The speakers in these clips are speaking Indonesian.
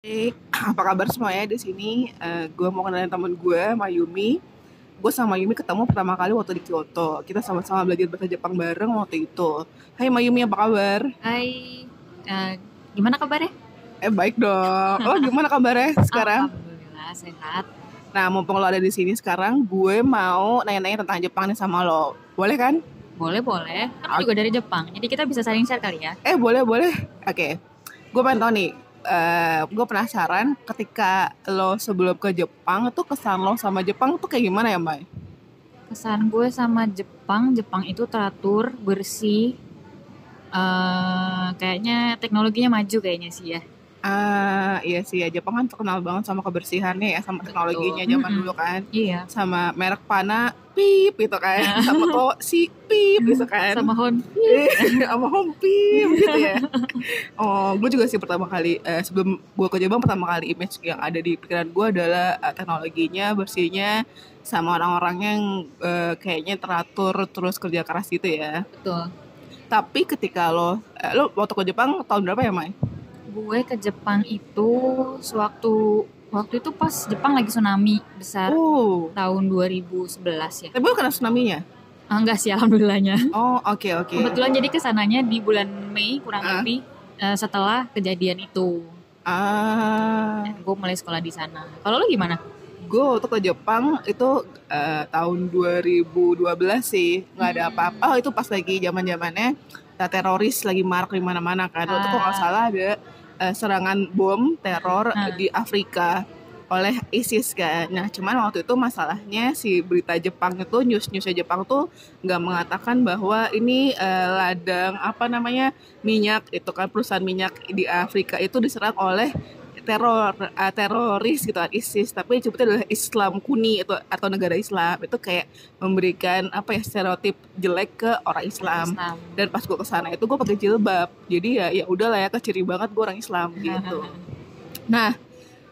Hey, apa kabar semuanya di sini? Eh, gue mau kenalin temen gue, Mayumi. Gue sama Mayumi ketemu pertama kali waktu di Kyoto. Kita sama-sama belajar bahasa Jepang bareng waktu itu. Hai Mayumi, apa kabar? Hai, eh, gimana kabarnya? Eh baik dong. Lo gimana kabarnya sekarang? Alhamdulillah sehat. Nah, mumpung lo ada di sini sekarang, gue mau nanya-nanya tentang Jepang nih sama lo. Boleh kan? Boleh boleh. Kan juga dari Jepang, jadi kita bisa saling share kali ya. Eh boleh boleh. Oke. Gue pengen tahu nih. Eh gue penasaran ketika lo sebelum ke Jepang tuh kesan lo sama Jepang tuh kayak gimana ya Mbak? Kesan gue sama Jepang, Jepang itu teratur, bersih. eh kayaknya teknologinya maju kayaknya sih ya. Ah, iya sih ya Jepang kan terkenal banget sama kebersihannya ya sama teknologinya Betul. zaman Mm-mm. dulu kan Iya. sama merek pana pip gitu kan sama kok si pip gitu kan Sama Hon. sama home pip gitu ya oh gue juga sih pertama kali eh, sebelum gue ke Jepang pertama kali image yang ada di pikiran gue adalah eh, teknologinya bersihnya sama orang-orangnya yang eh, kayaknya teratur terus kerja keras gitu ya Betul. tapi ketika lo eh, lo waktu ke Jepang tahun berapa ya Mai? Gue ke Jepang itu sewaktu waktu itu pas Jepang lagi tsunami besar Oh, tahun 2011 ya. tapi lo kena tsunami-nya? Ah, enggak sih alhamdulillahnya. Oh, oke oke. Kebetulan jadi ke sananya di bulan Mei kurang Ah. lebih eh, setelah kejadian itu. Ah, Gue mulai sekolah di sana. Kalau lu gimana? gue waktu ke Jepang itu eh, tahun 2012 sih nggak ada Hmm. apa-apa. Oh itu pas lagi zaman zamannya teroris lagi marak di mana-mana kan. Waktu itu kalau Ah. salah ada eh, serangan bom teror Ah. di Afrika oleh ISIS kan. Nah cuman waktu itu masalahnya si berita Jepang itu news newsnya Jepang tuh nggak mengatakan bahwa ini eh, ladang apa namanya minyak itu kan perusahaan minyak di Afrika itu diserang oleh teror eh, teroris gitu kan ISIS. Tapi sebetulnya adalah Islam kuni itu atau negara Islam. Itu kayak memberikan apa ya stereotip jelek ke orang Islam. Islam. dan pas gue ke sana itu gue pakai jilbab. Jadi ya ya udahlah ya keciri banget gue orang Islam gitu. Nah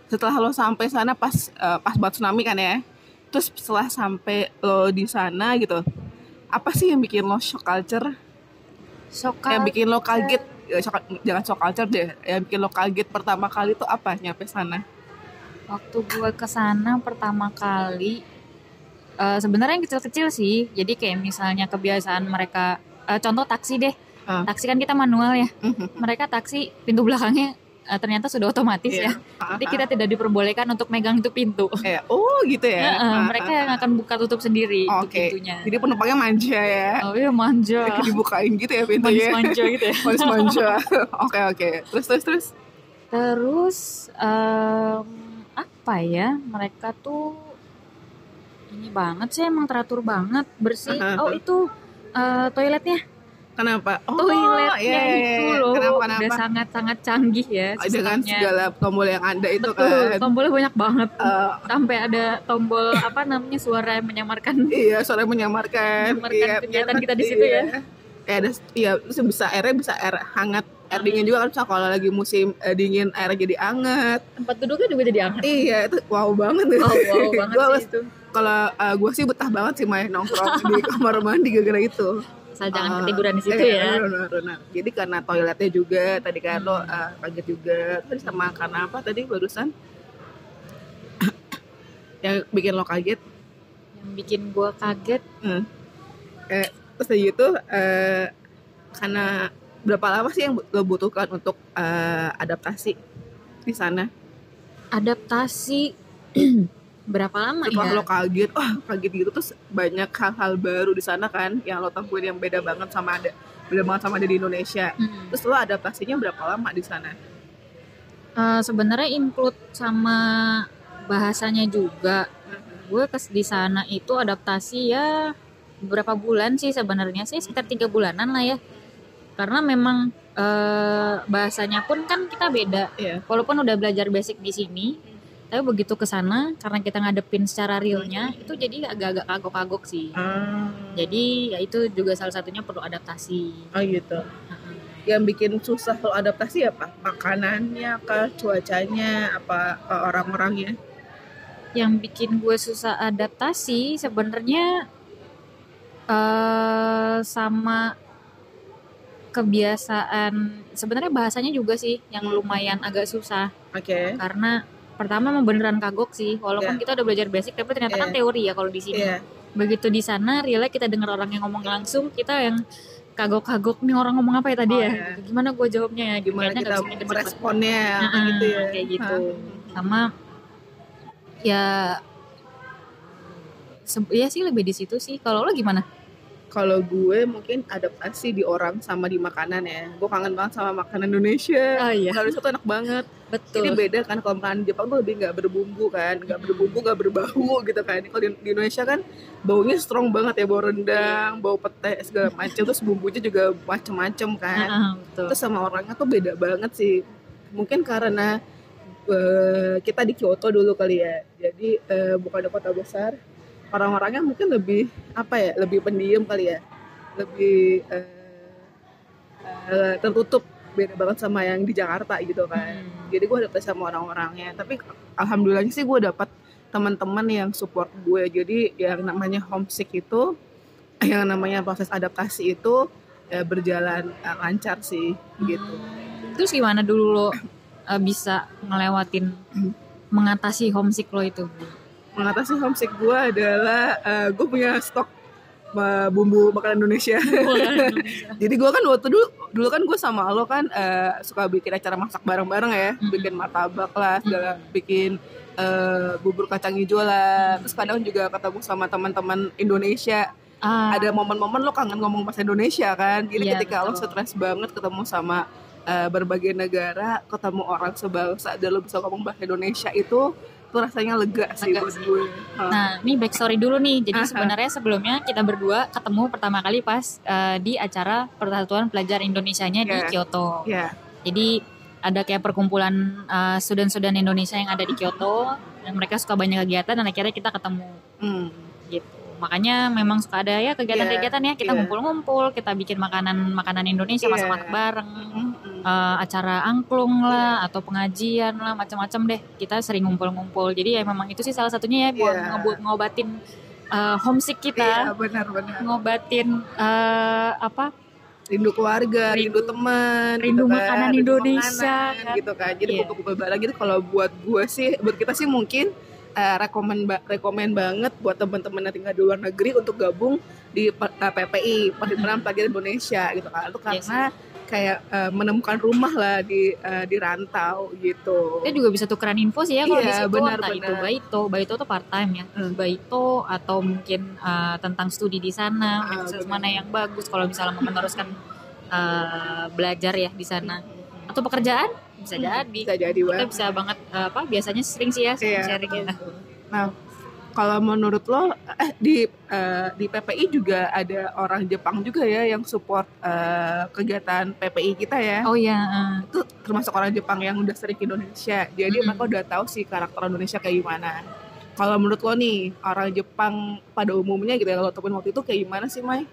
setelah lo sampai sana pas eh, pas buat tsunami kan ya terus setelah sampai lo di sana gitu apa sih yang bikin lo shock culture? Shock yang bikin lo kaget jangan shock culture deh yang bikin lo kaget pertama kali tuh apa nyampe sana waktu gue ke sana pertama kali eh, sebenarnya yang kecil-kecil sih. Jadi kayak misalnya kebiasaan mereka eh, contoh taksi deh. Ah. Taksi kan kita manual ya. Mereka taksi pintu belakangnya eh, ternyata sudah otomatis Iya. ya. Jadi kita tidak diperbolehkan untuk megang itu pintu. kayak oh gitu ya Heeh, Ah, mereka ah, yang akan buka tutup sendiri ah. itu oke pintunya. jadi penumpangnya manja ya Oh iya manja. Kayak dibukain gitu ya Manis pintunya manja gitu ya. manis manja oke oke terus terus terus Terus em, apa ya? Mereka tuh ini banget sih emang teratur banget, bersih. Oh itu eh, toiletnya, kenapa oh toiletnya iya, iya, itu iya. loh kenapa udah kenapa sangat-sangat canggih ya Oh, dengan sistemnya. segala tombol yang ada itu Betul, kan tombolnya banyak banget. Eh, Sampai ada tombol apa namanya suara yang menyamarkan. iya suara menyamarkan Menyamarkan iya, kegiatan biar- kita di situ ya. iya. Eh, ada iya bisa airnya bisa air hangat air dingin juga kan bisa kalau lagi musim eh, dingin airnya jadi hangat Tempat duduknya juga jadi hangat. iya itu wow banget Wow, wow banget sih itu. kalau gue sih betah banget sih main nongkrong di kamar mandi gara-gara itu Asal jangan Ah, ketiduran di situ iya, ya. benar, benar. Jadi karena toiletnya juga tadi kan lo Hmm. uh, kaget juga. Terus sama karena apa tadi barusan? yang bikin lo kaget. Yang bikin gua kaget Terus dari itu eh, karena berapa lama sih yang lo butuhkan untuk eh, adaptasi di sana? adaptasi berapa lama Setelah ya? lo kaget, wah kaget gitu terus banyak hal-hal baru di sana kan yang lo temuin yang beda banget sama ada beda banget sama ada di Indonesia. Hmm. Terus lo adaptasinya berapa lama di sana? Eh, sebenarnya include sama bahasanya juga. Gue kes di sana itu adaptasi ya beberapa bulan sih sebenarnya sih sekitar tiga bulanan lah ya. Karena memang eh, bahasanya pun kan kita beda. Iya. Walaupun udah belajar basic di sini, tapi begitu ke sana karena kita ngadepin secara realnya itu jadi agak-agak kagok-kagok sih. Ah, Jadi ya itu juga salah satunya perlu adaptasi. oh gitu. yang bikin susah lo adaptasi apa? Makanannya, kah, cuacanya, apa eh, orang-orangnya? yang bikin gue susah adaptasi sebenarnya eh sama kebiasaan sebenarnya bahasanya juga sih yang lumayan agak susah Oke. karena pertama memang beneran kagok sih walaupun Iya. kita udah belajar basic tapi ternyata kan Iya. teori ya kalau di sini Iya. begitu di sana real kita dengar orang yang ngomong langsung kita yang kagok-kagok nih orang ngomong apa ya tadi Oh, ya iya. gimana gue jawabnya ya Gimana Kayaknya kita meresponnya Nah, gitu ya. kayak gitu Hah. sama ya ya sih lebih di situ sih kalau lo gimana Kalau gue mungkin adaptasi di orang sama di makanan ya. Gue kangen banget sama makanan Indonesia. oh iya Indonesia tuh enak banget. betul Ini beda kan kalau makanan Jepang tuh lebih nggak berbumbu kan, nggak berbumbu, nggak berbau gitu kan. Kalau di, di Indonesia kan baunya strong banget ya, bau rendang, bau pete segala macam. Terus bumbunya juga macem-macem kan. Ah, betul Terus sama orangnya tuh beda banget sih. Mungkin karena eh, kita di Kyoto dulu kali ya. Jadi eh, bukan di kota besar. Orang-orangnya mungkin lebih apa ya, lebih pendiam kali ya. Lebih eh, eh, tertutup beda banget sama yang di Jakarta gitu kan. Hmm. jadi gue adaptasi sama orang-orangnya. Tapi alhamdulillahnya sih gue dapat teman-teman yang support gue jadi yang namanya homesick itu yang namanya proses adaptasi itu ya, berjalan eh, lancar sih gitu. Terus gimana dulu lo eh, bisa ngelewatin mengatasi homesick lo itu mengatasi homesick gue adalah eh, gue punya stok eh, bumbu makanan Indonesia. Jadi gue kan waktu dulu dulu kan gue sama lo kan eh, suka bikin acara masak bareng-bareng ya. Bikin martabak lah segala bikin eh, bubur kacang hijau lah. Terus kadang juga ketemu sama teman-teman Indonesia. Ah, ada momen-momen lo kangen ngomong bahasa Indonesia kan? Jadi Iya, ketika lo betul. stres banget ketemu sama eh, berbagai negara ketemu orang sebangsa dan lo bisa ngomong bahasa Indonesia itu tuh rasanya lega sih Lega buat sih. gue Hah. Nah, ini backstory dulu nih. Jadi Aha. sebenarnya sebelumnya kita berdua ketemu pertama kali pas eh, di acara Persatuan Pelajar Indonesianya di Iya. Kyoto. ya Jadi ada kayak perkumpulan eh, student-student Indonesia yang ada di Kyoto dan mereka suka banyak kegiatan dan akhirnya kita ketemu hmm. gitu. Makanya memang suka ada ya kegiatan-kegiatan ya kita ngumpul-ngumpul, kita bikin makanan-makanan Indonesia Iya. masak-masak bareng. Hmm. Eh, acara angklung lah atau pengajian lah macam-macam deh kita sering ngumpul-ngumpul jadi ya memang itu sih salah satunya ya buat Iya. ngebu- ngobatin eh, homesick kita benar-benar ngobatin eh, apa rindu keluarga, rindu, Rindu- teman, rindu gitu makanan rindu Indonesia, makanan, kan. gitu kan. Jadi Iya. kumpul-kumpul bareng gitu kalau buat gue sih, buat kita sih mungkin eh, rekomen ba- rekomen banget buat teman-teman yang tinggal di luar negeri untuk gabung di eh, PPI Perhimpunan Pelajar Indonesia gitu kan. Itu Iya karena kayak eh, menemukan rumah lah di eh, di rantau gitu. kita juga bisa tukeran info sih ya kalau Iya, di situ benar, entah itu benar. baito baito tuh part time ya Hmm. baito atau mungkin eh, tentang studi di sana universitas benar. mana yang bagus kalau misalnya mau meneruskan eh, belajar ya di sana atau pekerjaan bisa Hmm, jadi Bisa jadi kita banget. bisa banget eh, apa biasanya sering sih ya Iya. sharing ya Nah, kalau menurut lo eh di eh, di PPI juga ada orang Jepang juga ya yang support eh, kegiatan PPI kita ya. oh iya eh. Itu termasuk orang Jepang yang udah sering ke Indonesia. Jadi Mm-mm. mereka udah tahu sih karakter Indonesia kayak gimana. Kalau menurut lo nih, orang Jepang pada umumnya gitu ya, kalau temuin waktu itu kayak gimana sih, Mai?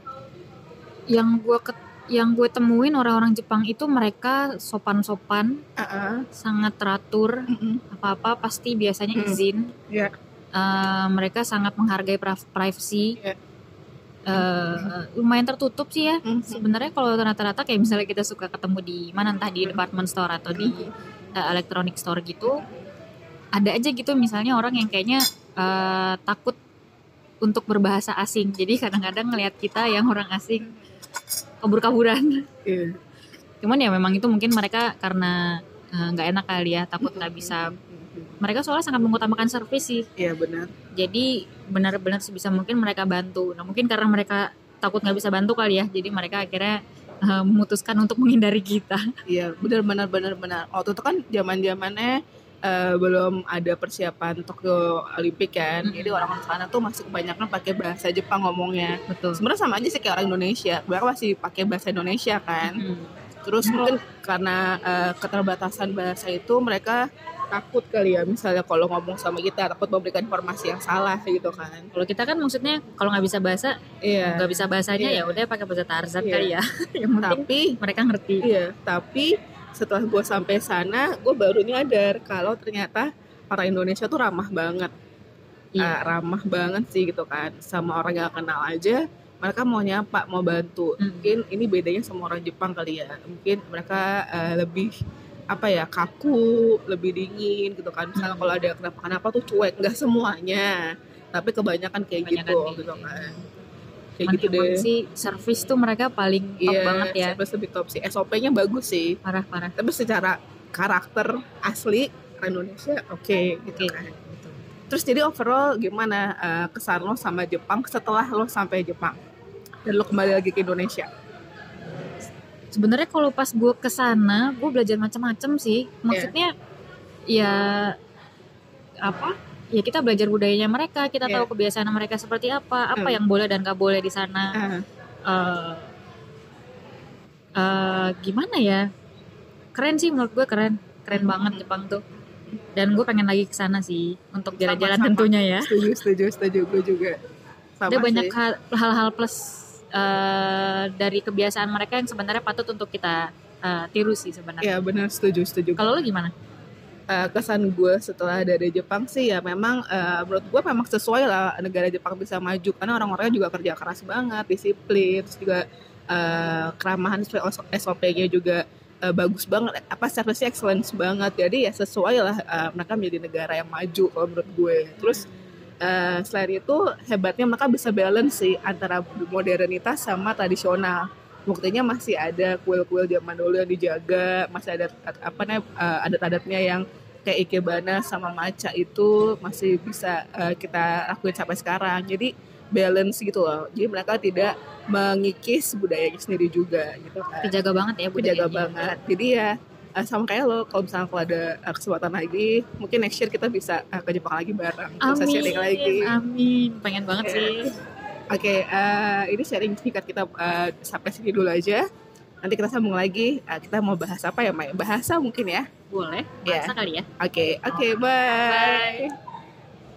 yang gue yang gue temuin orang-orang Jepang itu mereka sopan-sopan Heeh. sangat teratur apa-apa pasti biasanya Hmm. izin Iya. Eh, mereka sangat menghargai pri- privacy Iya. Eh, lumayan tertutup sih ya Mhm. sebenarnya kalau rata-rata kayak misalnya kita suka ketemu di mana entah di department store atau di eh, electronic store gitu ada aja gitu misalnya orang yang kayaknya eh, takut untuk berbahasa asing jadi kadang-kadang ngelihat kita yang orang asing kabur-kaburan Iya. cuman ya memang itu mungkin mereka karena nggak enak kali ya takut nggak bisa mereka soalnya sangat mengutamakan servis sih Iya benar. jadi benar-benar sebisa mungkin mereka bantu nah mungkin karena mereka takut nggak bisa bantu kali ya jadi mereka akhirnya eh, memutuskan untuk menghindari kita Iya, benar benar benar benar. Waktu itu kan zaman-zamannya eh, belum ada persiapan Tokyo Olimpik kan. Mm-mm. Jadi orang-orang sana tuh masih kebanyakan pakai bahasa Jepang ngomongnya. betul Sebenarnya sama aja sih kayak orang Indonesia. Mereka masih pakai bahasa Indonesia kan. Mm. Terus mungkin karena eh, keterbatasan bahasa itu mereka takut kali ya misalnya kalau ngomong sama kita takut memberikan informasi yang salah gitu kan. kalau kita kan maksudnya kalau nggak bisa bahasa Iya. nggak bisa bahasanya Iya. ya udah pakai bahasa Tarzan Iya. kali ya yang Tapi mereka ngerti Iya, tapi setelah gue sampai sana, gue baru nyadar kalau ternyata orang Indonesia tuh ramah banget, Iya. Ah, ramah banget sih gitu kan, sama orang yang kenal aja, mereka mau nyapa, mau bantu. Mm. Mungkin ini bedanya sama orang Jepang kali ya, mungkin mereka eh, lebih apa ya kaku lebih dingin gitu kan misalnya Hmm. kalau ada kenapa kenapa tuh cuek nggak semuanya tapi kebanyakan kayak Kebanyakan gitu kayak gitu gitu. kan kayak gitu deh sih service tuh mereka paling top Iya, banget ya service lebih top sih SOP-nya bagus sih parah parah tapi secara karakter asli Indonesia oke gitu Oke. kan terus jadi overall gimana eh, kesan lo sama Jepang setelah lo sampai Jepang? Dan lo kembali lagi ke Indonesia? Sebenarnya kalau pas gue ke sana gue belajar macam-macam sih. Maksudnya ya apa? Ya kita belajar budayanya mereka kita Iya. tahu kebiasaan mereka seperti apa apa Hmm. yang boleh dan gak boleh di sana. Ah, eh eh, gimana ya? Keren sih menurut gue keren. Keren Hmm. banget Jepang tuh dan gue pengen lagi ke sana sih untuk jalan-jalan tentunya ya. Setuju setuju setuju. Gue juga Sama ada banyak hal-hal plus eh, dari kebiasaan mereka yang sebenarnya patut untuk kita eh, tiru sih sebenarnya. Ya benar. Setuju setuju. Kalau lo gimana? Eh, kesan gue setelah dari Jepang sih ya memang eh, menurut gue memang sesuai lah negara Jepang bisa maju. Karena orang-orangnya juga kerja keras banget disiplin terus juga eh, keramahan SOP-nya juga eh, bagus banget apa service excellence banget. Jadi ya sesuai lah eh, mereka menjadi negara yang maju kalau menurut gue. Terus eh, selain itu hebatnya mereka bisa balance sih antara modernitas sama tradisional. Buktinya masih ada kuil-kuil zaman dulu yang dijaga masih ada apa namanya eh, adat-adatnya yang kayak ikebana sama maca itu masih bisa eh, kita lakuin sampai sekarang. Jadi balance gitu loh jadi mereka tidak mengikis budayanya sendiri juga gitu kan terjaga banget ya budayanya dijaga banget jadi ya eh, sama kayak lo kalau misalnya kalau ada eh, kesempatan lagi mungkin next year kita bisa eh, ke Jepang lagi bareng bisa sharing lagi amin amin pengen banget Iya. sih Oke, eh, ini sharing singkat kita eh, sampai sini dulu aja. Nanti kita sambung lagi. Eh, kita mau bahas apa ya, Mai? Bahasa mungkin ya. boleh Iya. bahasa kali ya Oke, oke, bye. bye